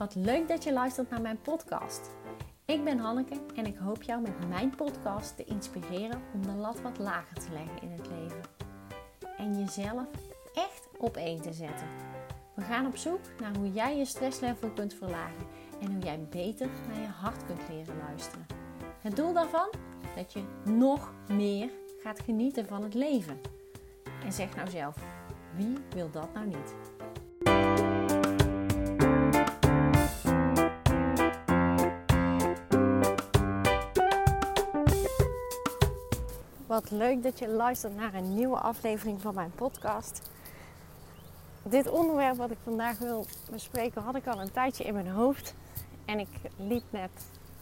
Wat leuk dat je luistert naar mijn podcast. Ik ben Hanneke en ik hoop jou met mijn podcast te inspireren om de lat wat lager te leggen in het leven. En jezelf echt op één te zetten. We gaan op zoek naar hoe jij je stresslevel kunt verlagen en hoe jij beter naar je hart kunt leren luisteren. Het doel daarvan? Dat je nog meer gaat genieten van het leven. En zeg nou zelf, wie wil dat nou niet? Leuk dat je luistert naar een nieuwe aflevering van mijn podcast. Dit onderwerp wat ik vandaag wil bespreken had ik al een tijdje in mijn hoofd. En ik liep net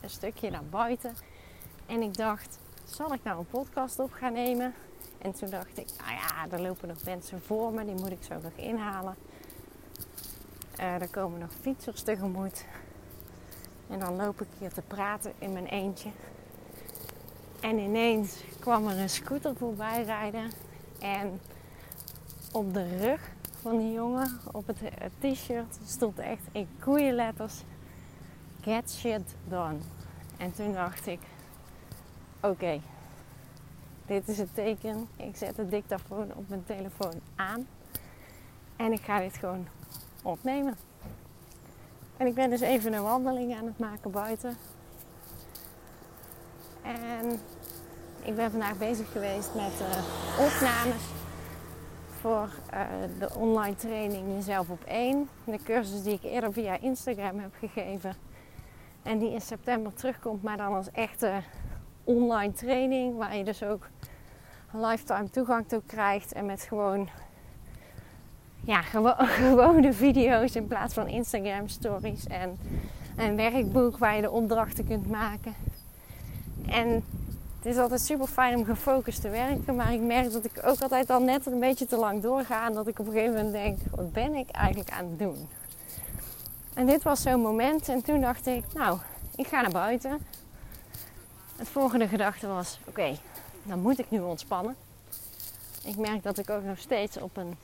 een stukje naar buiten. En ik dacht, zal ik nou een podcast op gaan nemen? En toen dacht ik, nou ja, er lopen nog mensen voor me, die moet ik zo nog inhalen. Uh, er komen nog fietsers tegemoet. En dan loop ik hier te praten in mijn eentje. En ineens kwam er een scooter voorbij rijden. En op de rug van die jongen, op het, t-shirt, stond echt in koeienletters: Get shit done. En toen dacht ik: Oké, dit is het teken. Ik zet de dictafoon op mijn telefoon aan. En ik ga dit gewoon opnemen. En ik ben dus even een wandeling aan het maken buiten. En ik ben vandaag bezig geweest met uh, opnames voor uh, de online training Jezelf op één. De cursus die ik eerder via Instagram heb gegeven. En die in september terugkomt, maar dan als echte online training. Waar je dus ook lifetime toegang toe krijgt. En met gewoon ja, gewo gewone video's in plaats van Instagram stories. En een werkboek waar je de opdrachten kunt maken. En het is altijd super fijn om gefocust te werken. Maar ik merk dat ik ook altijd al net een beetje te lang doorga. En dat ik op een gegeven moment denk, wat ben ik eigenlijk aan het doen? En dit was zo'n moment. En toen dacht ik, nou, ik ga naar buiten. Het volgende gedachte was, oké, dan moet ik nu ontspannen. Ik merk dat ik ook nog steeds op een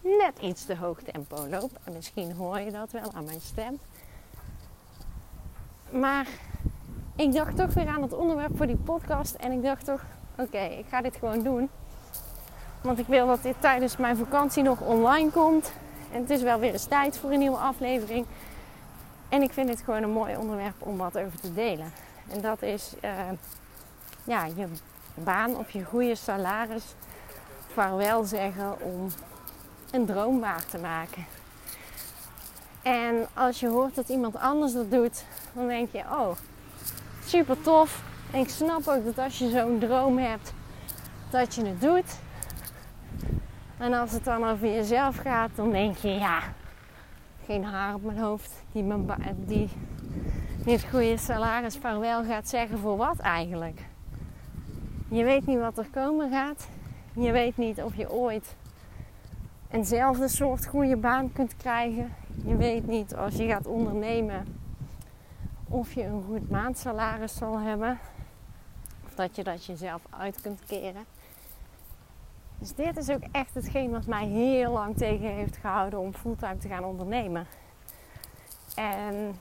net iets te hoog tempo loop. En misschien hoor je dat wel aan mijn stem. Maar ik dacht toch weer aan het onderwerp voor die podcast. En ik dacht toch, oké, ik ga dit gewoon doen. Want ik wil dat dit tijdens mijn vakantie nog online komt. En het is wel weer eens tijd voor een nieuwe aflevering. En ik vind het gewoon een mooi onderwerp om wat over te delen. En dat is uh, ja, je baan of je goede salaris vaarwel zeggen om een droom waar te maken. En als je hoort dat iemand anders dat doet, dan denk je, oh, super tof. En ik snap ook dat als je zo'n droom hebt, dat je het doet. En als het dan over jezelf gaat, dan denk je, ja, geen haar op mijn hoofd die, mijn die dit goede salaris vaarwel gaat zeggen voor wat eigenlijk. Je weet niet wat er komen gaat. Je weet niet of je ooit eenzelfde soort goede baan kunt krijgen. Je weet niet als je gaat ondernemen of je een goed maandsalaris zal hebben. Of dat je dat jezelf uit kunt keren. Dus dit is ook echt hetgeen wat mij heel lang tegen heeft gehouden om fulltime te gaan ondernemen. En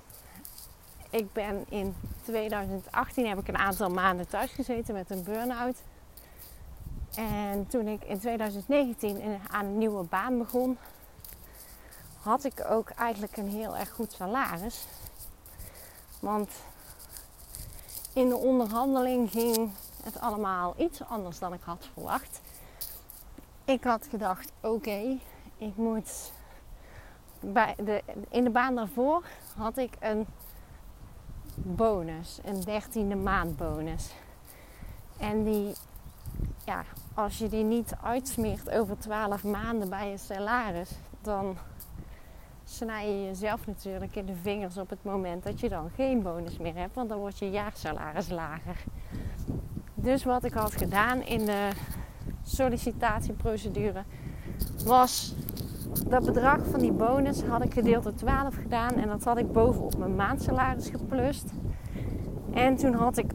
ik ben in 2018 heb ik een aantal maanden thuis gezeten met een burn-out. En toen ik in 2019 aan een nieuwe baan begon, had ik ook eigenlijk een heel erg goed salaris. Want in de onderhandeling ging het allemaal iets anders dan ik had verwacht. Ik had gedacht: oké, ik moet. Bij de, in de baan daarvoor had ik een bonus, een dertiende maandbonus. En die, ja, als je die niet uitsmeert over 12 maanden bij je salaris, dan snij je jezelf natuurlijk in de vingers op het moment dat je dan geen bonus meer hebt, want dan wordt je jaarsalaris lager. Dus wat ik had gedaan in de sollicitatieprocedure was dat bedrag van die bonus had ik gedeeld door 12 gedaan en dat had ik bovenop mijn maandsalaris geplust. En toen had ik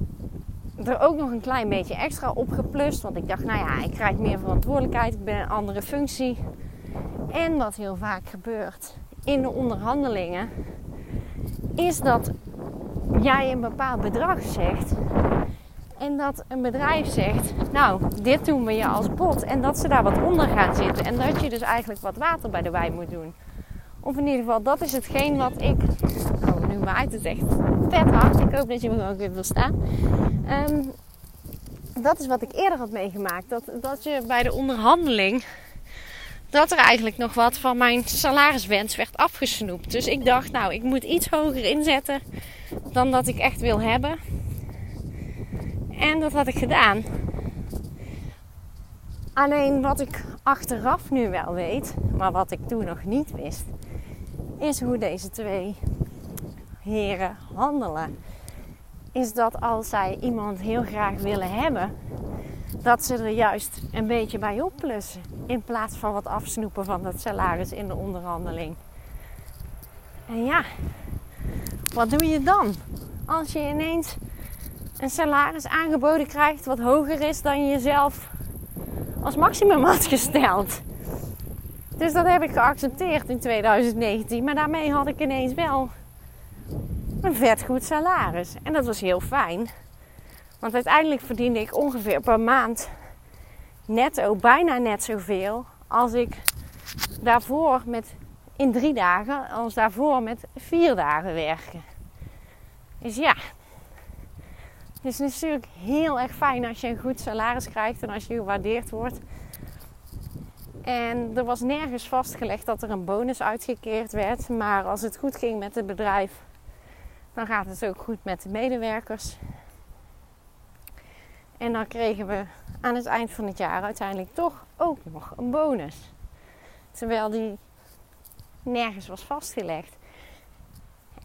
er ook nog een klein beetje extra op geplust, want ik dacht, nou ja, ik krijg meer verantwoordelijkheid, ik ben een andere functie. En wat heel vaak gebeurt in de onderhandelingen, is dat jij een bepaald bedrag zegt. En dat een bedrijf zegt, nou, dit doen we je als bot. En dat ze daar wat onder gaan zitten. En dat je dus eigenlijk wat water bij de wijn moet doen. Of in ieder geval, dat is hetgeen wat ik... Oh, nu waait het echt vet hard. Ik hoop dat je me gewoon kunt verstaan. Um, dat is wat ik eerder had meegemaakt. Dat, dat je bij de onderhandeling dat er eigenlijk nog wat van mijn salariswens werd afgesnoept. Dus ik dacht, nou, ik moet iets hoger inzetten dan dat ik echt wil hebben. En dat had ik gedaan. Alleen wat ik achteraf nu wel weet, maar wat ik toen nog niet wist, is hoe deze twee heren handelen. Is dat als zij iemand heel graag willen hebben, dat ze er juist een beetje bij opplussen. In plaats van wat afsnoepen van dat salaris in de onderhandeling. En ja, wat doe je dan? Als je ineens een salaris aangeboden krijgt wat hoger is dan je jezelf als maximum had gesteld. Dus dat heb ik geaccepteerd in 2019. Maar daarmee had ik ineens wel een vet goed salaris. En dat was heel fijn. Want uiteindelijk verdiende ik ongeveer per maand netto bijna net zoveel als ik daarvoor met in drie dagen, als daarvoor met vier dagen werken. Dus ja, het is natuurlijk heel erg fijn als je een goed salaris krijgt en als je gewaardeerd wordt. En er was nergens vastgelegd dat er een bonus uitgekeerd werd. Maar als het goed ging met het bedrijf, dan gaat het ook goed met de medewerkers. En dan kregen we aan het eind van het jaar uiteindelijk toch ook nog een bonus. Terwijl die nergens was vastgelegd.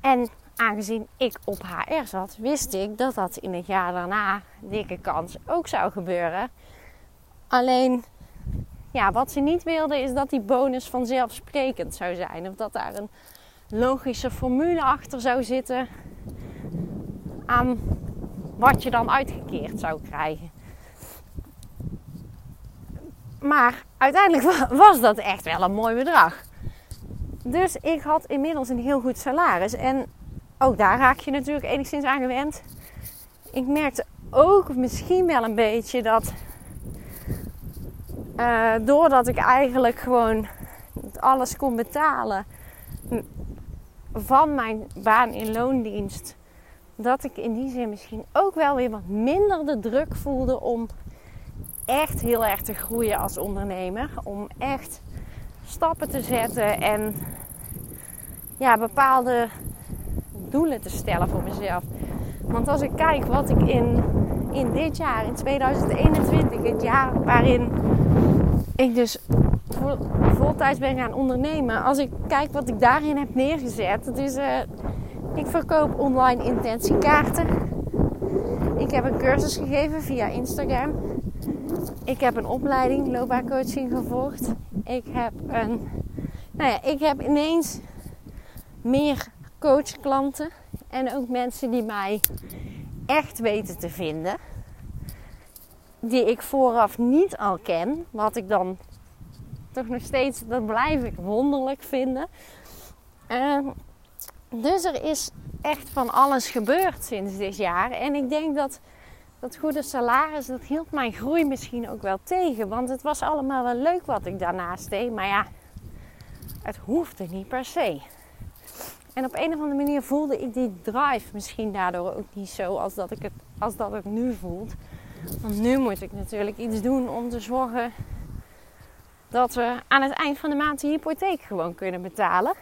En aangezien ik op HR zat, wist ik dat dat in het jaar daarna, dikke kans, ook zou gebeuren. Alleen, ja, wat ze niet wilden is dat die bonus vanzelfsprekend zou zijn. Of dat daar een logische formule achter zou zitten aan wat je dan uitgekeerd zou krijgen. Maar uiteindelijk was dat echt wel een mooi bedrag. Dus ik had inmiddels een heel goed salaris. En ook daar raak je natuurlijk enigszins aan gewend. Ik merkte ook misschien wel een beetje dat. Uh, doordat ik eigenlijk gewoon alles kon betalen van mijn baan in loondienst, dat ik in die zin misschien ook wel weer wat minder de druk voelde om echt heel erg te groeien als ondernemer. Om echt stappen te zetten en ja, bepaalde doelen te stellen voor mezelf. Want als ik kijk wat ik in, in dit jaar, in 2021, het jaar waarin ik dus vol, voltijds ben gaan ondernemen. Als ik kijk wat ik daarin heb neergezet. Dus uh, ik verkoop online intentiekaarten. Ik heb een cursus gegeven via Instagram. Ik heb een opleiding loopbaancoaching gevolgd. Ik heb een... Nou ja, ik heb ineens meer coachklanten. En ook mensen die mij echt weten te vinden. Die ik vooraf niet al ken. Wat ik dan toch nog steeds, dat blijf ik wonderlijk vinden. Uh, dus er is echt van alles gebeurd sinds dit jaar. En ik denk dat dat goede salaris, dat hield mijn groei misschien ook wel tegen. Want het was allemaal wel leuk wat ik daarnaast deed. Maar ja, het hoefde niet per se. En op een of andere manier voelde ik die drive misschien daardoor ook niet zo als dat, ik het, als dat het nu voelt. Want nu moet ik natuurlijk iets doen om te zorgen dat we aan het eind van de maand de hypotheek gewoon kunnen betalen.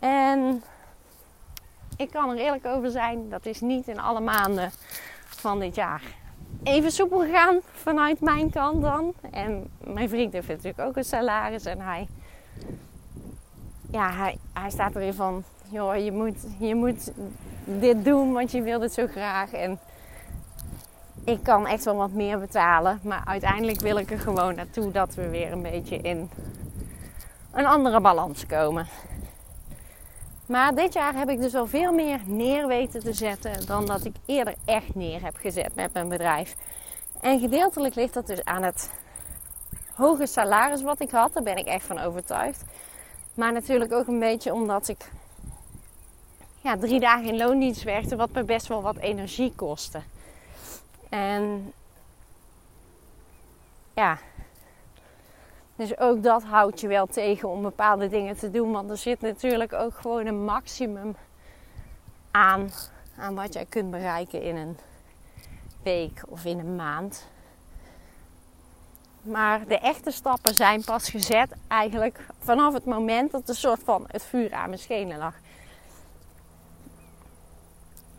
En ik kan er eerlijk over zijn, dat is niet in alle maanden van dit jaar even soepel gegaan vanuit mijn kant dan. En mijn vriend heeft natuurlijk ook een salaris en hij, ja, hij, hij staat erin van, joh, je moet, je moet dit doen, want je wilt het zo graag. En ik kan echt wel wat meer betalen, maar uiteindelijk wil ik er gewoon naartoe dat we weer een beetje in een andere balans komen. Maar dit jaar heb ik dus al veel meer neer weten te zetten dan dat ik eerder echt neer heb gezet met mijn bedrijf. En gedeeltelijk ligt dat dus aan het hoge salaris wat ik had. Daar ben ik echt van overtuigd. Maar natuurlijk ook een beetje omdat ik ja, drie dagen in loondienst werkte, wat me best wel wat energie kostte. En ja, dus ook dat houdt je wel tegen om bepaalde dingen te doen. Want er zit natuurlijk ook gewoon een maximum aan, aan wat jij kunt bereiken in een week of in een maand. Maar de echte stappen zijn pas gezet eigenlijk vanaf het moment dat een soort van het vuur aan mijn schenen lag.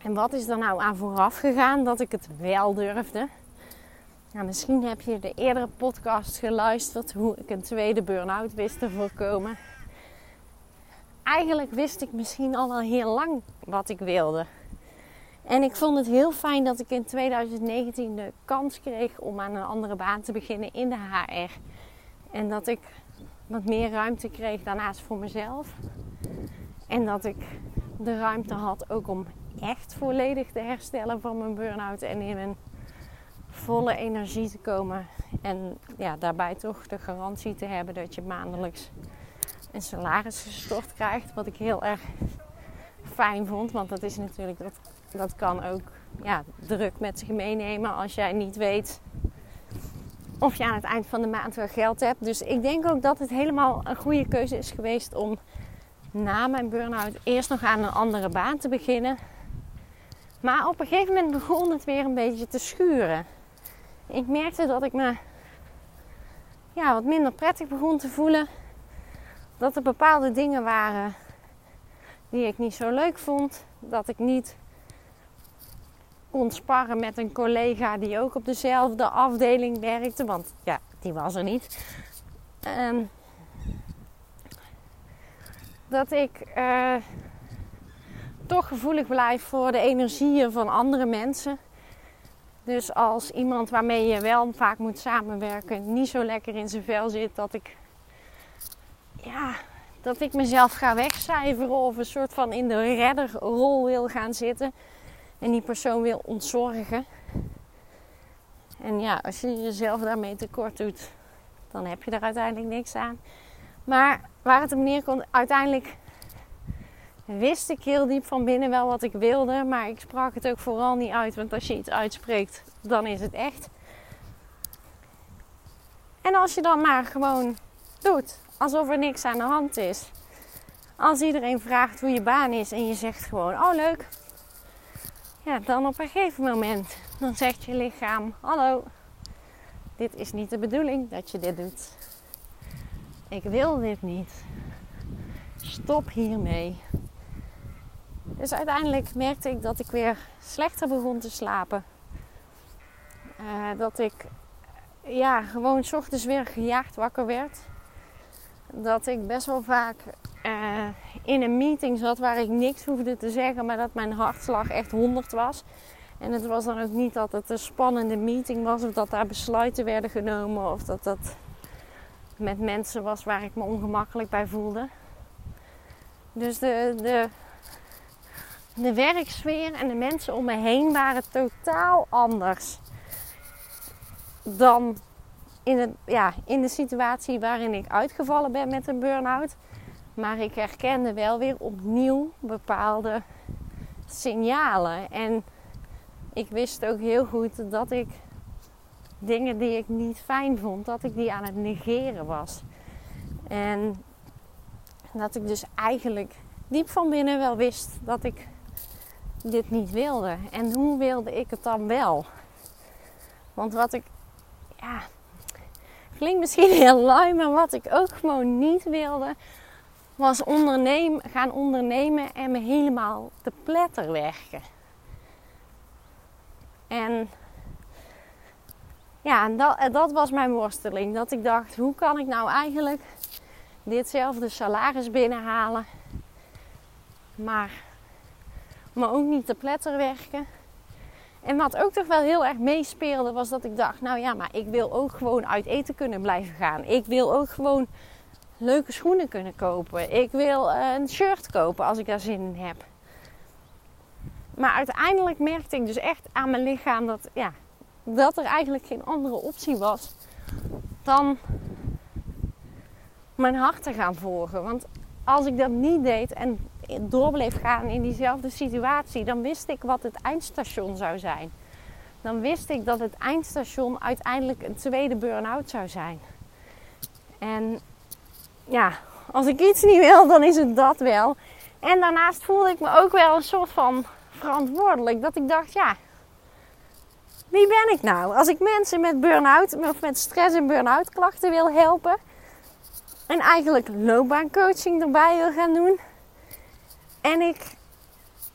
En wat is er nou aan vooraf gegaan dat ik het wel durfde? Nou, misschien heb je de eerdere podcast geluisterd hoe ik een tweede burn-out wist te voorkomen. Eigenlijk wist ik misschien al wel heel lang wat ik wilde. En ik vond het heel fijn dat ik in 2019 de kans kreeg om aan een andere baan te beginnen in de HR. En dat ik wat meer ruimte kreeg daarnaast voor mezelf. En dat ik de ruimte had ook om echt volledig te herstellen van mijn burn-out en in een volle energie te komen. En ja, daarbij toch de garantie te hebben dat je maandelijks een salaris gestort krijgt. Wat ik heel erg fijn vond. Want dat is natuurlijk, dat, dat kan ook ja, druk met zich meenemen als jij niet weet of je aan het eind van de maand wel geld hebt. Dus ik denk ook dat het helemaal een goede keuze is geweest om na mijn burn-out eerst nog aan een andere baan te beginnen. Maar op een gegeven moment begon het weer een beetje te schuren ik merkte dat ik me ja, wat minder prettig begon te voelen. Dat er bepaalde dingen waren die ik niet zo leuk vond. Dat ik niet kon sparren met een collega die ook op dezelfde afdeling werkte. Want ja, die was er niet. Um, dat ik uh, toch gevoelig blijf voor de energieën van andere mensen. Dus als iemand waarmee je wel vaak moet samenwerken niet zo lekker in zijn vel zit, dat ik, ja, dat ik mezelf ga wegcijferen of een soort van in de redderrol wil gaan zitten en die persoon wil ontzorgen. En ja, als je jezelf daarmee tekort doet, dan heb je er uiteindelijk niks aan. Maar waar het op neerkomt, uiteindelijk wist ik heel diep van binnen wel wat ik wilde, maar ik sprak het ook vooral niet uit. Want als je iets uitspreekt, dan is het echt. En als je dan maar gewoon doet, alsof er niks aan de hand is. Als iedereen vraagt hoe je baan is en je zegt gewoon, oh leuk. Ja, dan op een gegeven moment, dan zegt je lichaam, hallo, dit is niet de bedoeling dat je dit doet. Ik wil dit niet. Stop hiermee. Dus uiteindelijk merkte ik dat ik weer slechter begon te slapen. Uh, dat ik ja, gewoon s ochtends weer gejaagd wakker werd. Dat ik best wel vaak uh, in een meeting zat waar ik niks hoefde te zeggen, maar dat mijn hartslag echt 100 was. En het was dan ook niet dat het een spannende meeting was, of dat daar besluiten werden genomen, of dat dat met mensen was waar ik me ongemakkelijk bij voelde. Dus de, de de werksfeer en de mensen om me heen waren totaal anders dan in, het, ja, in de situatie waarin ik uitgevallen ben met een burn-out. Maar ik herkende wel weer opnieuw bepaalde signalen. En ik wist ook heel goed dat ik dingen die ik niet fijn vond, dat ik die aan het negeren was. En dat ik dus eigenlijk diep van binnen wel wist dat ik dit niet wilde. En hoe wilde ik het dan wel? Want wat ik, ja, klinkt misschien heel lui, maar wat ik ook gewoon niet wilde, was ondernemen, gaan ondernemen en me helemaal te pletter werken. En ja, dat, dat was mijn worsteling. Dat ik dacht, hoe kan ik nou eigenlijk ditzelfde salaris binnenhalen, maar maar ook niet te pletter werken. En wat ook toch wel heel erg meespeelde, was dat ik dacht: nou ja, maar ik wil ook gewoon uit eten kunnen blijven gaan. Ik wil ook gewoon leuke schoenen kunnen kopen. Ik wil eh, een shirt kopen als ik daar zin in heb. Maar uiteindelijk merkte ik dus echt aan mijn lichaam dat, ja, dat er eigenlijk geen andere optie was dan mijn hart te gaan volgen. Want als ik dat niet deed en door bleef gaan in diezelfde situatie, dan wist ik wat het eindstation zou zijn. Dan wist ik dat het eindstation uiteindelijk een tweede burn-out zou zijn. En ja, als ik iets niet wil, dan is het dat wel. En daarnaast voelde ik me ook wel een soort van verantwoordelijk. Dat ik dacht, ja, wie ben ik nou? Als ik mensen met burn-out of met stress en burn-out klachten wil helpen. En eigenlijk loopbaancoaching erbij wil gaan doen. En ik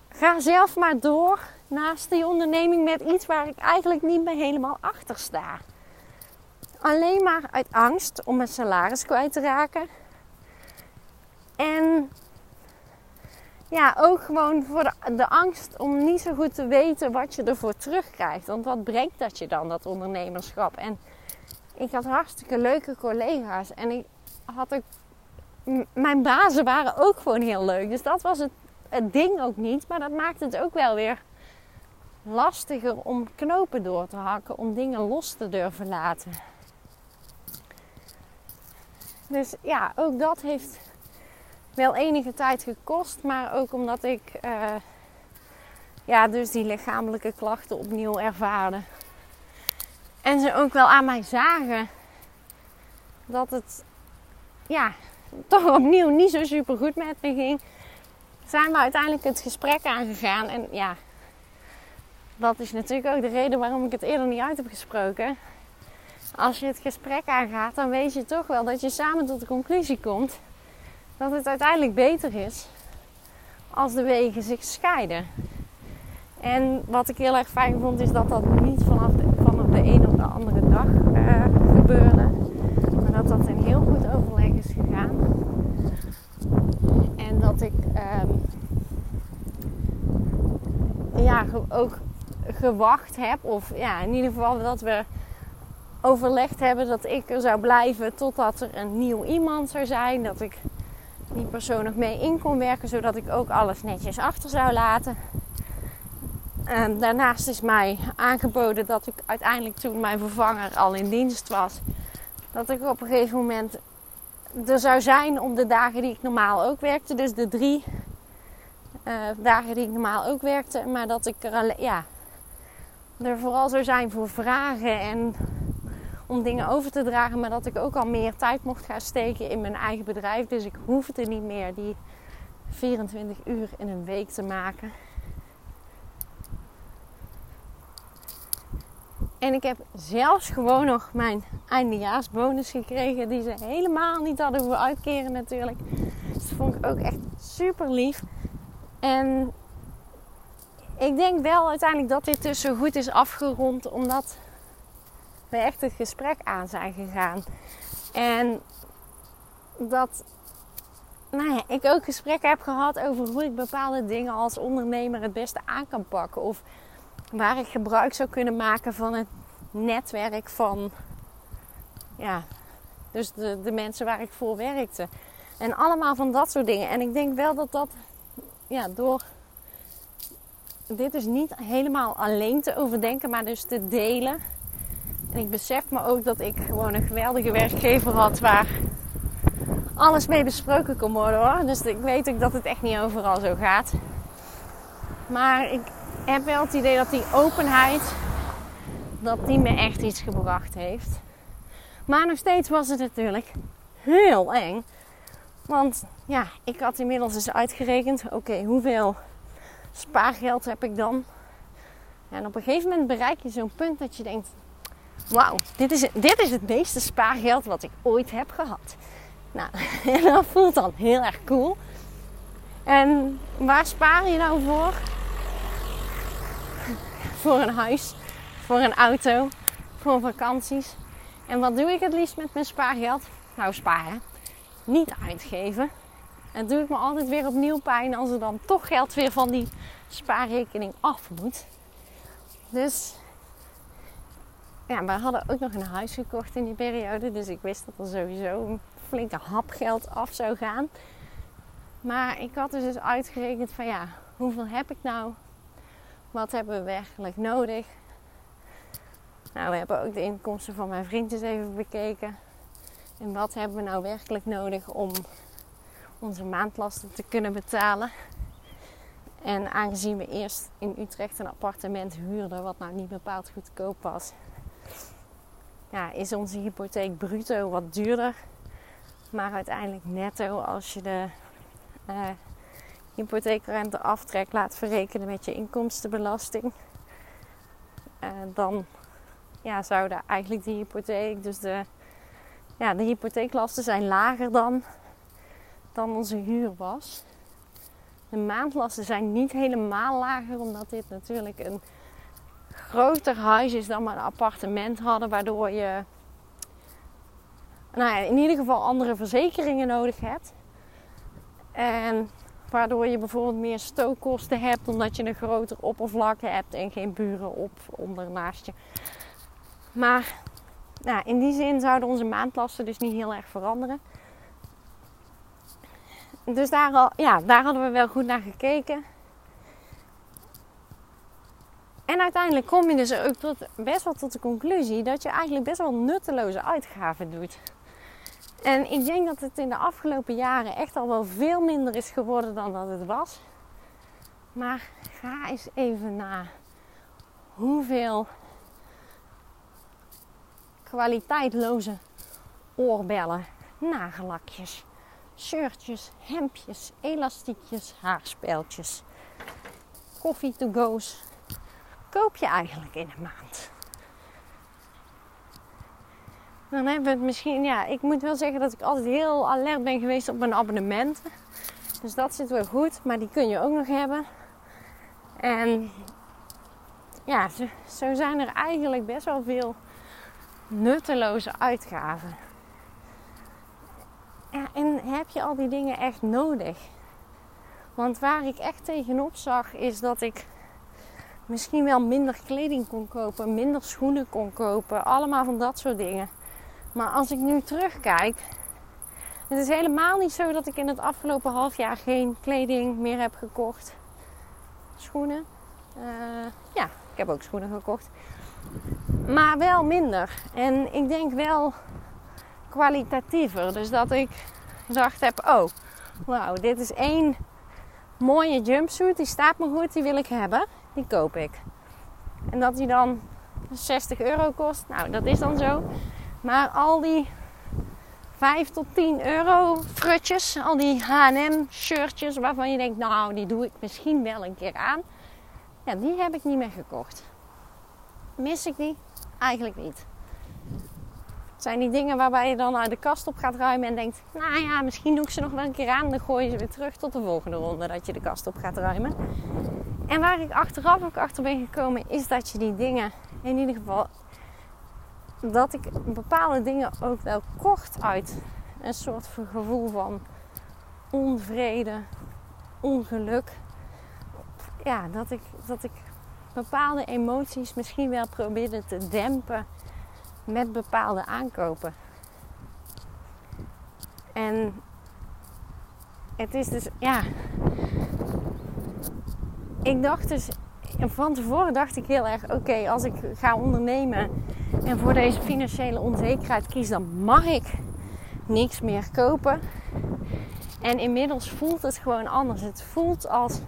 ga zelf maar door naast die onderneming met iets waar ik eigenlijk niet meer helemaal achter sta. Alleen maar uit angst om mijn salaris kwijt te raken. En ja, ook gewoon voor de, angst om niet zo goed te weten wat je ervoor terugkrijgt. Want wat brengt dat je dan, dat ondernemerschap? En ik had hartstikke leuke collega's. En ik had ook, mijn bazen waren ook gewoon heel leuk. Dus dat was het, ding ook niet. Maar dat maakt het ook wel weer lastiger om knopen door te hakken. Om dingen los te durven laten. Dus ja, ook dat heeft wel enige tijd gekost. Maar ook omdat ik uh, ja, dus die lichamelijke klachten opnieuw ervaarde. En ze ook wel aan mij zagen dat het ja, toch opnieuw niet zo super goed met me ging. Zijn we uiteindelijk het gesprek aangegaan. En ja, dat is natuurlijk ook de reden waarom ik het eerder niet uit heb gesproken. Als je het gesprek aangaat, dan weet je toch wel dat je samen tot de conclusie komt dat het uiteindelijk beter is als de wegen zich scheiden. En wat ik heel erg fijn vond, is dat dat niet vanaf de, vanaf de een op de andere dag uh, gebeurde. Maar dat dat in heel goed overleg is gegaan. En dat ik um, ook gewacht heb, of ja, in ieder geval dat we overlegd hebben dat ik er zou blijven totdat er een nieuw iemand zou zijn. Dat ik die persoon nog mee in kon werken, zodat ik ook alles netjes achter zou laten. En daarnaast is mij aangeboden dat ik uiteindelijk toen mijn vervanger al in dienst was, dat ik op een gegeven moment er zou zijn om de dagen die ik normaal ook werkte, dus de drie dagen die ik normaal ook werkte, maar dat ik er, alleen, ja, er vooral zou zijn voor vragen en om dingen over te dragen, maar dat ik ook al meer tijd mocht gaan steken in mijn eigen bedrijf. Dus ik hoefde niet meer die 24 uur in een week te maken. En ik heb zelfs gewoon nog mijn eindejaarsbonus gekregen, die ze helemaal niet hadden hoeven uitkeren natuurlijk. Dus dat vond ik ook echt super lief. En ik denk wel uiteindelijk dat dit dus zo goed is afgerond, omdat we echt het gesprek aan zijn gegaan. En dat nou ja, ik ook gesprekken heb gehad over hoe ik bepaalde dingen als ondernemer het beste aan kan pakken. Of waar ik gebruik zou kunnen maken van het netwerk van ja, dus de, de mensen waar ik voor werkte. En allemaal van dat soort dingen. En ik denk wel dat dat ja, door dit is niet helemaal alleen te overdenken, maar dus te delen en ik besef me ook dat ik gewoon een geweldige werkgever had waar alles mee besproken kon worden hoor. Dus ik weet ook dat het echt niet overal zo gaat. Maar ik heb wel het idee dat die openheid, dat die me echt iets gebracht heeft. Maar nog steeds was het natuurlijk heel eng. Want ja, ik had inmiddels eens uitgerekend, oké, hoeveel spaargeld heb ik dan? En op een gegeven moment bereik je zo'n punt dat je denkt, wauw, dit is, dit is het meeste spaargeld wat ik ooit heb gehad. Nou, en dat voelt dan heel erg cool. En waar spaar je nou voor? Voor een huis, voor een auto, voor vakanties. En wat doe ik het liefst met mijn spaargeld? Nou, sparen. Niet uitgeven. En doe ik me altijd weer opnieuw pijn als er dan toch geld weer van die spaarrekening af moet. Dus ja, we hadden ook nog een huis gekocht in die periode. Dus ik wist dat er sowieso een flinke hap geld af zou gaan. Maar ik had dus, uitgerekend van ja, hoeveel heb ik nou? Wat hebben we werkelijk nodig? Nou, we hebben ook de inkomsten van mijn vriend eens even bekeken. En wat hebben we nou werkelijk nodig om onze maandlasten te kunnen betalen? En aangezien we eerst in Utrecht een appartement huurden, wat nou niet bepaald goedkoop was, ja, is onze hypotheek bruto wat duurder. Maar uiteindelijk netto, als je de uh, hypotheekrente aftrek laat verrekenen met je inkomstenbelasting, uh, dan ja, zouden eigenlijk die hypotheek, dus de, ja, de hypotheeklasten zijn lager dan, dan onze huur was. De maandlasten zijn niet helemaal lager, omdat dit natuurlijk een groter huis is dan we een appartement hadden, waardoor je nou ja, in ieder geval andere verzekeringen nodig hebt. En waardoor je bijvoorbeeld meer stookkosten hebt, omdat je een groter oppervlak hebt en geen buren op onder naast je. Maar nou, in die zin zouden onze maandlasten dus niet heel erg veranderen. Dus daar, al, ja, daar hadden we wel goed naar gekeken. En uiteindelijk kom je dus ook tot, best wel tot de conclusie dat je eigenlijk best wel nutteloze uitgaven doet. En ik denk dat het in de afgelopen jaren echt al wel veel minder is geworden dan dat het was. Maar ga eens even na hoeveel kwaliteitloze oorbellen, nagellakjes, shirtjes, hemdjes, elastiekjes, haarspeltjes, koffie to go's koop je eigenlijk in een maand? Dan hebben we het misschien, ja, ik moet wel zeggen dat ik altijd heel alert ben geweest op mijn abonnementen. Dus dat zit wel goed, maar die kun je ook nog hebben. En ja, zo, zo zijn er eigenlijk best wel veel nutteloze uitgaven. En heb je al die dingen echt nodig? Want waar ik echt tegenop zag, is dat ik misschien wel minder kleding kon kopen, minder schoenen kon kopen, allemaal van dat soort dingen. Maar als ik nu terugkijk, het is helemaal niet zo dat ik in het afgelopen half jaar geen kleding meer heb gekocht. Schoenen. Uh, ja, ik heb ook schoenen gekocht. Maar wel minder. En ik denk wel kwalitatiever. Dus dat ik gedacht heb: oh, wauw, dit is één mooie jumpsuit. Die staat me goed, die wil ik hebben. Die koop ik. En dat die dan 60 euro kost. Nou, dat is dan zo. Maar al die 5 tot 10 euro frutjes, al die H&M shirtjes waarvan je denkt, nou die doe ik misschien wel een keer aan. Ja, die heb ik niet meer gekocht. Mis ik die? Eigenlijk niet. Het zijn die dingen waarbij je dan uit de kast op gaat ruimen en denkt, nou ja, misschien doe ik ze nog wel een keer aan. Dan gooi je ze weer terug tot de volgende ronde dat je de kast op gaat ruimen. En waar ik achteraf ook achter ben gekomen, is dat je die dingen in ieder geval dat ik bepaalde dingen ook wel kocht uit een soort van gevoel van onvrede, ongeluk. Ja, dat ik, dat ik bepaalde emoties misschien wel probeerde te dempen met bepaalde aankopen. En het is dus, ja. Ik dacht dus, van tevoren dacht ik heel erg: oké, als ik ga ondernemen en voor deze financiële onzekerheid kies, dan mag ik niks meer kopen. En inmiddels voelt het gewoon anders. Het voelt als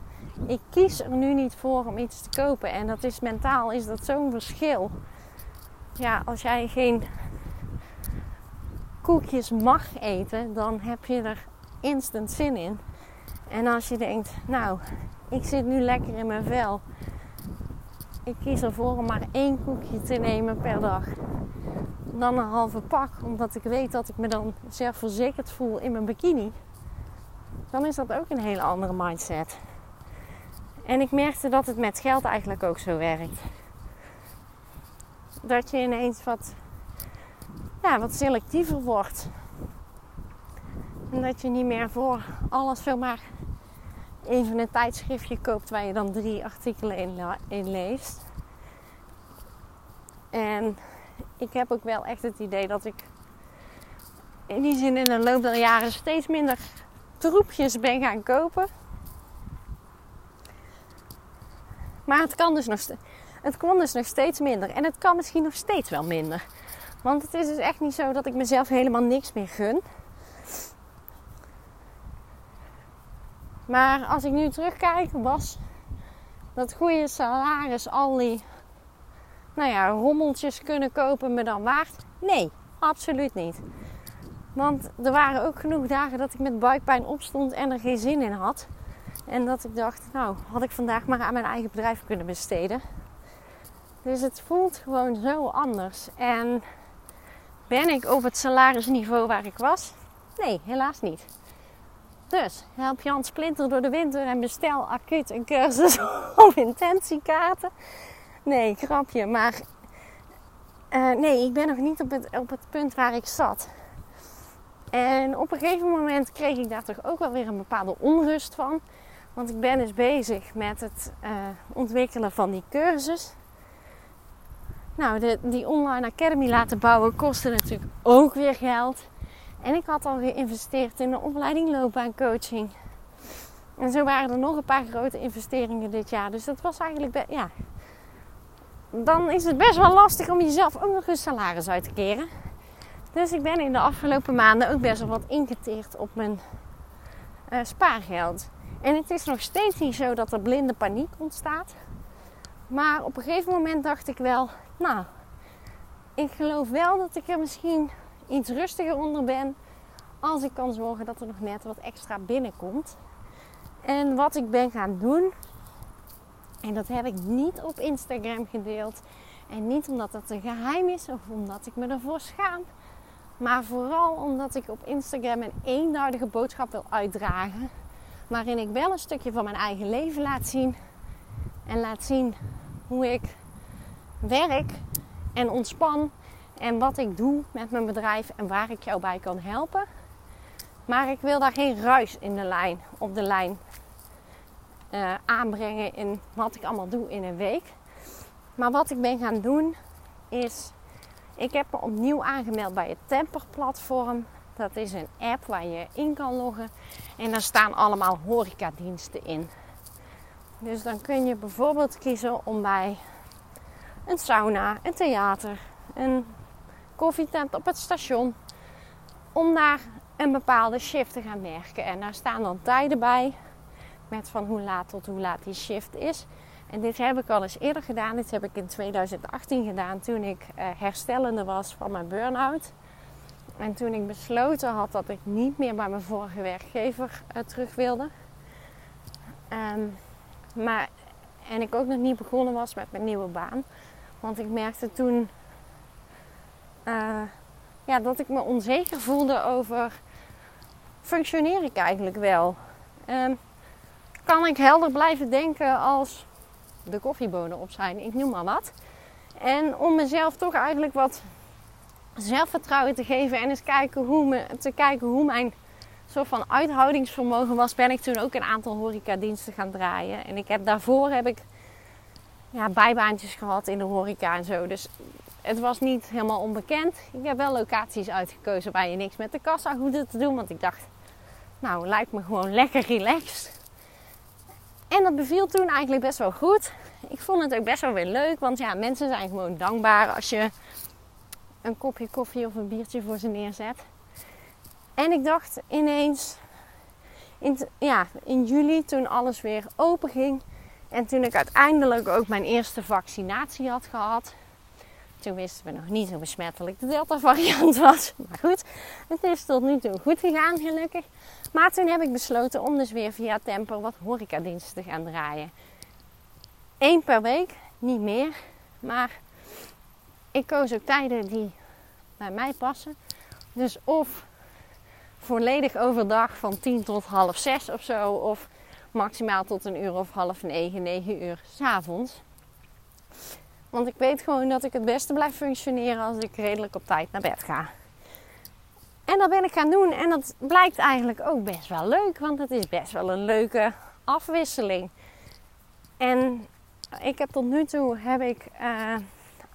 ik kies er nu niet voor om iets te kopen. En dat is mentaal is dat zo'n verschil. Ja, als jij geen koekjes mag eten, dan heb je er instant zin in. En als je denkt, nou, ik zit nu lekker in mijn vel ik kies ervoor om maar één koekje te nemen per dag. Dan een halve pak, omdat ik weet dat ik me dan zelfverzekerd voel in mijn bikini. Dan is dat ook een hele andere mindset. En ik merkte dat het met geld eigenlijk ook zo werkt. Dat je ineens wat, ja, wat selectiever wordt. En dat je niet meer voor alles zomaar even een tijdschriftje koopt waar je dan drie artikelen in, in leest. En ik heb ook wel echt het idee dat ik in die zin in de loop der jaren steeds minder troepjes ben gaan kopen. Maar het kan dus nog, het kon dus nog steeds minder. En het kan misschien nog steeds wel minder. Want het is dus echt niet zo dat ik mezelf helemaal niks meer gun. Maar als ik nu terugkijk, was dat goede salaris al die nou ja, rommeltjes kunnen kopen me dan waard? Nee, absoluut niet. Want er waren ook genoeg dagen dat ik met buikpijn opstond en er geen zin in had. En dat ik dacht, nou, had ik vandaag maar aan mijn eigen bedrijf kunnen besteden. Dus het voelt gewoon zo anders. En ben ik op het salarisniveau waar ik was? Nee, helaas niet. Dus help Jan Splinter door de winter en bestel acuut een cursus op intentiekaarten. Nee, grapje. Maar uh, nee, ik ben nog niet op het, op het punt waar ik zat. En op een gegeven moment kreeg ik daar toch ook wel weer een bepaalde onrust van. Want ik ben dus bezig met het uh, ontwikkelen van die cursus. Nou, de, die online academy laten bouwen kostte natuurlijk ook weer geld. En ik had al geïnvesteerd in de opleiding loopbaancoaching. En zo waren er nog een paar grote investeringen dit jaar. Dus dat was eigenlijk, ja, dan is het best wel lastig om jezelf ook nog een salaris uit te keren. Dus ik ben in de afgelopen maanden ook best wel wat ingeteerd op mijn uh, spaargeld. En het is nog steeds niet zo dat er blinde paniek ontstaat. Maar op een gegeven moment dacht ik wel, nou, ik geloof wel dat ik er misschien iets rustiger onder ben. Als ik kan zorgen dat er nog net wat extra binnenkomt. En wat ik ben gaan doen, en dat heb ik niet op Instagram gedeeld. En niet omdat het een geheim is of omdat ik me ervoor schaam. Maar vooral omdat ik op Instagram een eenduidige boodschap wil uitdragen. Waarin ik wel een stukje van mijn eigen leven laat zien. En laat zien hoe ik werk en ontspan. En wat ik doe met mijn bedrijf en waar ik jou bij kan helpen. Maar ik wil daar geen ruis in de lijn, op de lijn uh, aanbrengen in wat ik allemaal doe in een week. Maar wat ik ben gaan doen is, ik heb me opnieuw aangemeld bij het Temper platform. Dat is een app waar je in kan loggen en daar staan allemaal horecadiensten in. Dus dan kun je bijvoorbeeld kiezen om bij een sauna, een theater, een koffietent op het station, om daar een bepaalde shift te gaan werken. En daar staan dan tijden bij met van hoe laat tot hoe laat die shift is. En dit heb ik al eens eerder gedaan. Dit heb ik in 2018 gedaan toen ik uh, herstellende was van mijn burn-out. En toen ik besloten had dat ik niet meer bij mijn vorige werkgever uh, terug wilde. Um, maar, en ik ook nog niet begonnen was met mijn nieuwe baan. Want ik merkte toen uh, ja, dat ik me onzeker voelde over functioneer ik eigenlijk wel. Um, kan ik helder blijven denken als de koffiebonen op zijn, ik noem maar wat. En om mezelf toch eigenlijk wat zelfvertrouwen te geven en eens kijken hoe me, te kijken hoe mijn soort van uithoudingsvermogen was, ben ik toen ook een aantal horecadiensten gaan draaien. En ik heb daarvoor heb ik ja, bijbaantjes gehad in de horeca en zo. Dus het was niet helemaal onbekend. Ik heb wel locaties uitgekozen waar je niks met de kassa hoefde te doen. Want ik dacht, nou lijkt me gewoon lekker relaxed. En dat beviel toen eigenlijk best wel goed. Ik vond het ook best wel weer leuk, want ja, mensen zijn gewoon dankbaar als je een kopje koffie of een biertje voor ze neerzet. En ik dacht ineens, in, ja, in juli toen alles weer open ging en toen ik uiteindelijk ook mijn eerste vaccinatie had gehad, toen wisten we nog niet hoe besmettelijk de Delta-variant was. Maar goed, het is tot nu toe goed gegaan, gelukkig. Maar toen heb ik besloten om dus weer via Tempo wat horecadiensten te gaan draaien. Eén per week, niet meer. Maar ik koos ook tijden die bij mij passen. Dus of volledig overdag van 10 tot half 6 of zo. Of maximaal tot een uur of half 9, 9 uur s'avonds. Want ik weet gewoon dat ik het beste blijf functioneren als ik redelijk op tijd naar bed ga. En dat ben ik gaan doen. En dat blijkt eigenlijk ook best wel leuk. Want het is best wel een leuke afwisseling. En ik heb tot nu toe heb ik uh,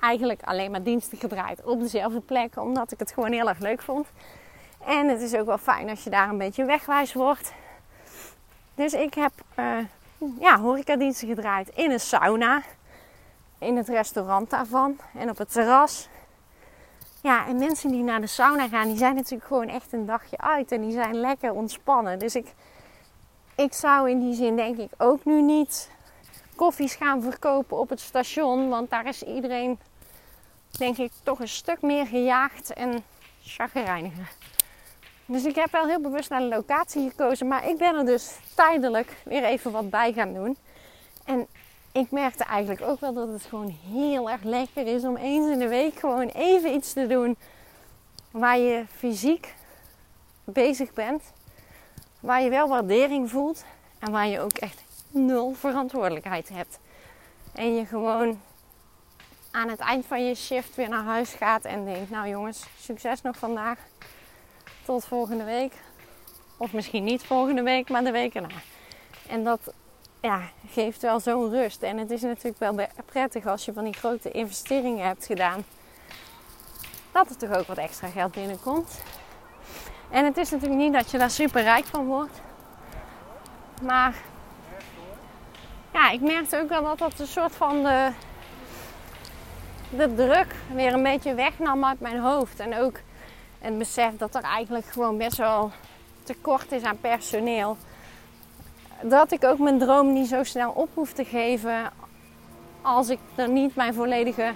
eigenlijk alleen maar diensten gedraaid op dezelfde plek. Omdat ik het gewoon heel erg leuk vond. En het is ook wel fijn als je daar een beetje wegwijs wordt. Dus ik heb uh, ja, horecadiensten gedraaid in een sauna in het restaurant daarvan en op het terras. Ja, en mensen die naar de sauna gaan, die zijn natuurlijk gewoon echt een dagje uit en die zijn lekker ontspannen. Dus ik, ik zou in die zin denk ik ook nu niet koffies gaan verkopen op het station. Want daar is iedereen, denk ik, toch een stuk meer gejaagd en chagrijniger. Dus ik heb wel heel bewust naar de locatie gekozen. Maar ik ben er dus tijdelijk weer even wat bij gaan doen. En ik merkte eigenlijk ook wel dat het gewoon heel erg lekker is om eens in de week gewoon even iets te doen waar je fysiek bezig bent, waar je wel waardering voelt en waar je ook echt nul verantwoordelijkheid hebt. En je gewoon aan het eind van je shift weer naar huis gaat en denkt: Nou jongens, succes nog vandaag. Tot volgende week. Of misschien niet volgende week, maar de week erna. En dat ja, geeft wel zo'n rust. En het is natuurlijk wel prettig als je van die grote investeringen hebt gedaan. Dat er toch ook wat extra geld binnenkomt. En het is natuurlijk niet dat je daar super rijk van wordt. Maar ja, ik merkte ook wel dat dat een soort van de, de druk weer een beetje wegnam uit mijn hoofd. En ook het besef dat er eigenlijk gewoon best wel tekort is aan personeel dat ik ook mijn droom niet zo snel op hoef te geven als ik er niet mijn volledige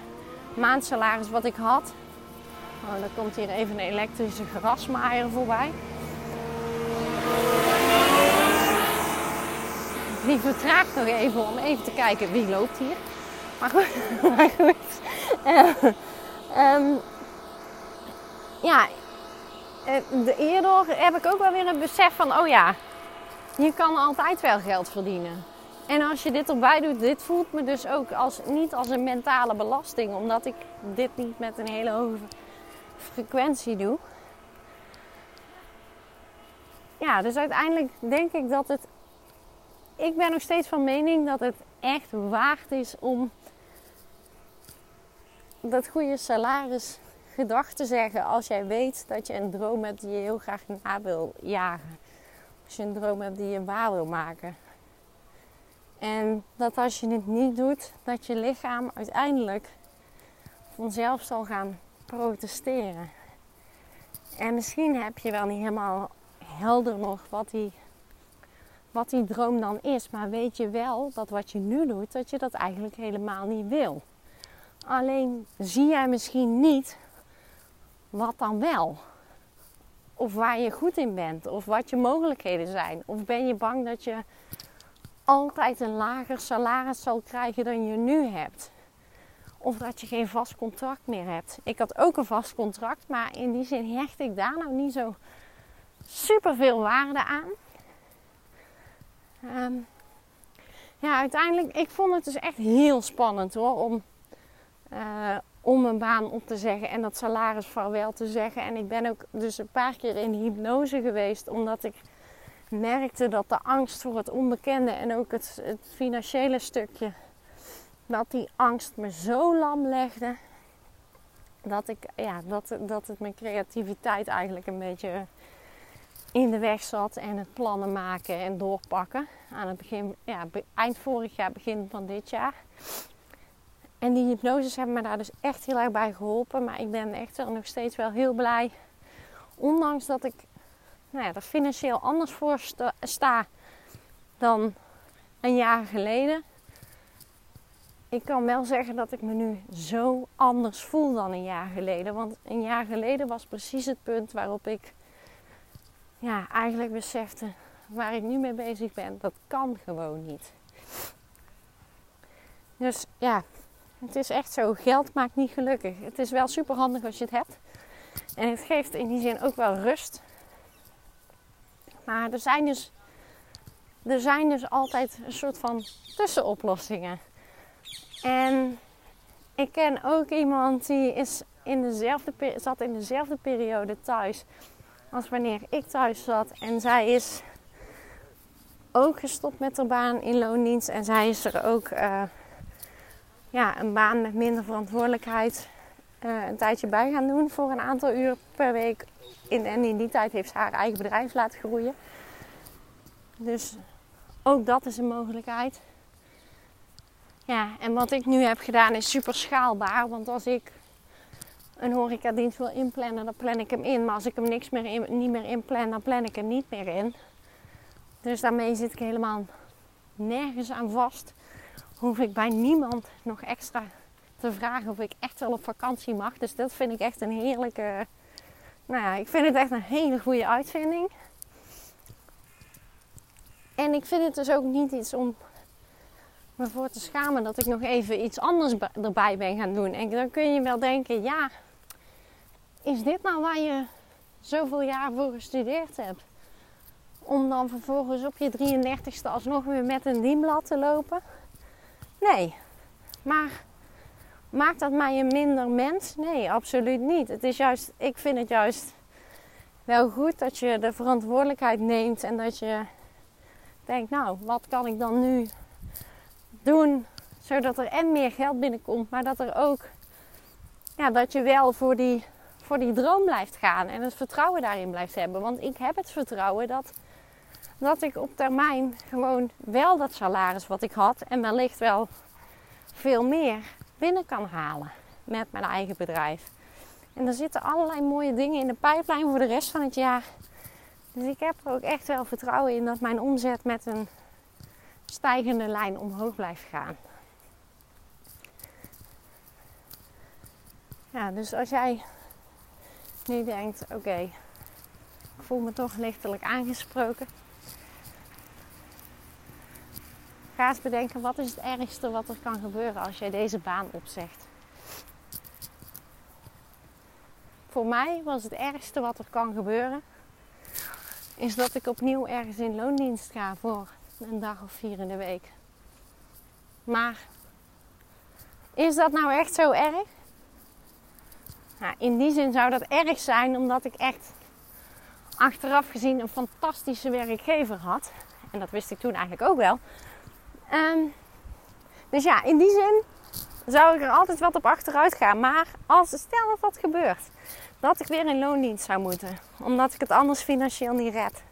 maandsalaris wat ik had. Oh, dan komt hier even een elektrische grasmaaier voorbij. Die vertraagt nog even om even te kijken wie loopt hier. Maar goed, maar goed. Uh, ja, de, hierdoor heb ik ook wel weer een besef van, oh ja, je kan altijd wel geld verdienen. En als je dit erbij doet, dit voelt me dus ook als, niet als een mentale belasting, omdat ik dit niet met een hele hoge frequentie doe. Ja, dus uiteindelijk denk ik dat het. Ik ben nog steeds van mening dat het echt waard is om dat goede salaris gedag te zeggen als jij weet dat je een droom hebt die je heel graag na wil jagen. Als je een droom hebt die je waar wil maken. En dat als je het niet doet, dat je lichaam uiteindelijk vanzelf zal gaan protesteren. En misschien heb je wel niet helemaal helder nog wat die, wat die droom dan is. Maar weet je wel dat wat je nu doet, dat je dat eigenlijk helemaal niet wil. Alleen zie jij misschien niet wat dan wel. Of waar je goed in bent. Of wat je mogelijkheden zijn. Of ben je bang dat je altijd een lager salaris zal krijgen dan je nu hebt. Of dat je geen vast contract meer hebt. Ik had ook een vast contract, maar in die zin hecht ik daar nou niet zo super veel waarde aan. Ehm, ja, uiteindelijk, ik vond het dus echt heel spannend hoor. Om, uh, om een baan op te zeggen en dat salaris vaarwel te zeggen. En ik ben ook dus een paar keer in hypnose geweest, omdat ik merkte dat de angst voor het onbekende en ook het, het financiële stukje, dat die angst me zo lam legde. Dat, ik, ja, dat, dat het mijn creativiteit eigenlijk een beetje in de weg zat. En het plannen maken en doorpakken. Aan het begin, ja, eind vorig jaar, begin van dit jaar. En die hypnoses hebben me daar dus echt heel erg bij geholpen. Maar ik ben echt nog steeds wel heel blij. Ondanks dat ik nou ja, er financieel anders voor sta dan een jaar geleden. Ik kan wel zeggen dat ik me nu zo anders voel dan een jaar geleden. Want een jaar geleden was precies het punt waarop ik ja, eigenlijk besefte waar ik nu mee bezig ben. Dat kan gewoon niet. Dus ja, het is echt zo. Geld maakt niet gelukkig. Het is wel super handig als je het hebt. En het geeft in die zin ook wel rust. Maar er zijn dus, er zijn dus altijd een soort van tussenoplossingen. En ik ken ook iemand die is in dezelfde, zat in dezelfde periode thuis als wanneer ik thuis zat. En zij is ook gestopt met haar baan in loondienst. En zij is er ook uh, ja, een baan met minder verantwoordelijkheid uh, een tijdje bij gaan doen voor een aantal uur per week. In, en in die tijd heeft ze haar eigen bedrijf laten groeien. Dus ook dat is een mogelijkheid. Ja, en wat ik nu heb gedaan is super schaalbaar. Want als ik een horecadienst wil inplannen, dan plan ik hem in. Maar als ik hem niks meer niet meer inplan, dan plan ik hem niet meer in. Dus daarmee zit ik helemaal nergens aan vast hoef ik bij niemand nog extra te vragen of ik echt wel op vakantie mag. Dus dat vind ik echt een heerlijke. Nou ja, ik vind het echt een hele goede uitvinding. En ik vind het dus ook niet iets om me voor te schamen dat ik nog even iets anders erbij ben gaan doen. En dan kun je wel denken, ja, is dit nou waar je zoveel jaar voor gestudeerd hebt? Om dan vervolgens op je 33ste alsnog weer met een dienblad te lopen? Nee. Maar maakt dat mij een minder mens? Nee, absoluut niet. Het is juist, ik vind het juist wel goed dat je de verantwoordelijkheid neemt en dat je denkt, nou, wat kan ik dan nu doen zodat er en meer geld binnenkomt, maar dat er ook, ja, dat je wel voor die, voor die droom blijft gaan en het vertrouwen daarin blijft hebben. Want ik heb het vertrouwen dat, dat ik op termijn gewoon wel dat salaris wat ik had en wellicht wel veel meer binnen kan halen met mijn eigen bedrijf. En er zitten allerlei mooie dingen in de pijplijn voor de rest van het jaar. Dus ik heb er ook echt wel vertrouwen in dat mijn omzet met een stijgende lijn omhoog blijft gaan. Ja, dus als jij nu denkt, oké, ik voel me toch lichtelijk aangesproken. Ga eens bedenken, wat is het ergste wat er kan gebeuren als jij deze baan opzegt? Voor mij was het ergste wat er kan gebeuren, is dat ik opnieuw ergens in loondienst ga voor een dag of vier in de week. Maar is dat nou echt zo erg? Nou, in die zin zou dat erg zijn omdat ik echt achteraf gezien een fantastische werkgever had. En dat wist ik toen eigenlijk ook wel. Ehm, dus ja, in die zin zou ik er altijd wat op achteruit gaan. Maar als stel dat dat gebeurt, dat ik weer in loondienst zou moeten, omdat ik het anders financieel niet red,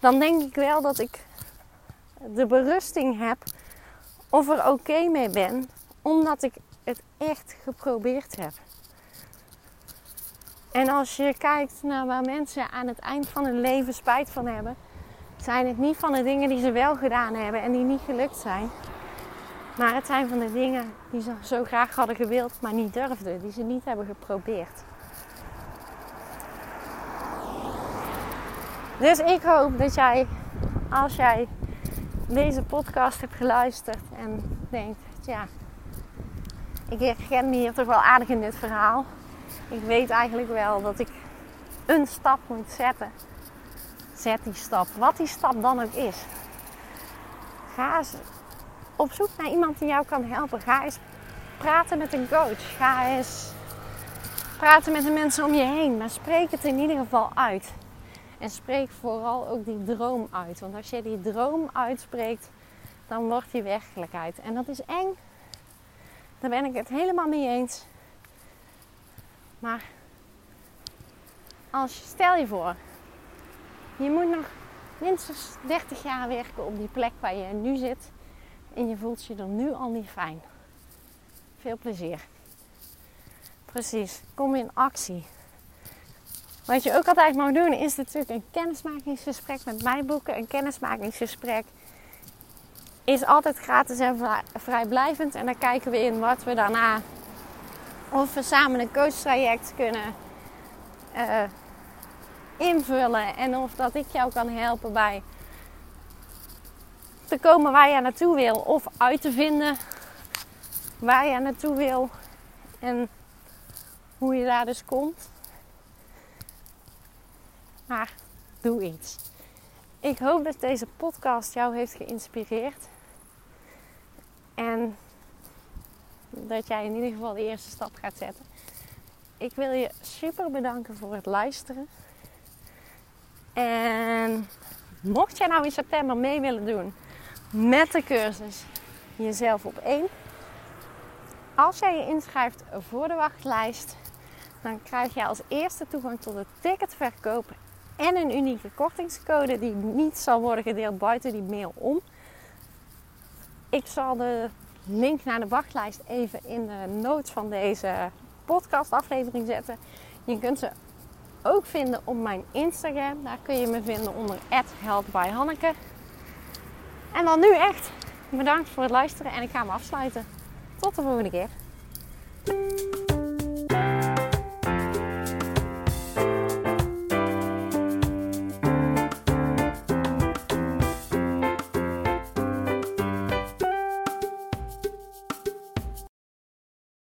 dan denk ik wel dat ik de berusting heb of er oké mee ben, omdat ik het echt geprobeerd heb. En als je kijkt naar waar mensen aan het eind van hun leven spijt van hebben, zijn het niet van de dingen die ze wel gedaan hebben en die niet gelukt zijn. Maar het zijn van de dingen die ze zo graag hadden gewild, maar niet durfden, die ze niet hebben geprobeerd. Dus ik hoop dat jij, als jij deze podcast hebt geluisterd en denkt, ja, ik herken me hier toch wel aardig in dit verhaal. Ik weet eigenlijk wel dat ik een stap moet zetten. Zet die stap, wat die stap dan ook is. Ga eens op zoek naar iemand die jou kan helpen. Ga eens praten met een coach. Ga eens praten met de mensen om je heen. Maar spreek het in ieder geval uit. En spreek vooral ook die droom uit. Want als je die droom uitspreekt, dan wordt die werkelijkheid. En dat is eng. Daar ben ik het helemaal mee eens. Maar als je, stel je voor, je moet nog minstens 30 jaar werken op die plek waar je nu zit. En je voelt je er nu al niet fijn. Veel plezier. Precies, kom in actie. Wat je ook altijd moet doen is natuurlijk een kennismakingsgesprek met mij boeken. Een kennismakingsgesprek is altijd gratis en vrijblijvend. En dan kijken we in wat we daarna, of we samen een coachtraject kunnen uh, invullen. En of dat ik jou kan helpen bij te komen waar je naartoe wil. Of uit te vinden waar je naartoe wil. En hoe je daar dus komt. Maar doe iets. Ik hoop dat deze podcast jou heeft geïnspireerd. En dat jij in ieder geval de eerste stap gaat zetten. Ik wil je super bedanken voor het luisteren. En mocht jij nou in september mee willen doen met de cursus Jezelf op één. Als jij je inschrijft voor de wachtlijst, dan krijg je als eerste toegang tot het ticketverkoop en een unieke kortingscode die niet zal worden gedeeld buiten die mail om. Ik zal de link naar de wachtlijst even in de notes van deze podcastaflevering zetten. Je kunt ze ook vinden op mijn Instagram. Daar kun je me vinden onder @heldbyhanneke. En dan nu echt bedankt voor het luisteren en ik ga hem afsluiten. Tot de volgende keer.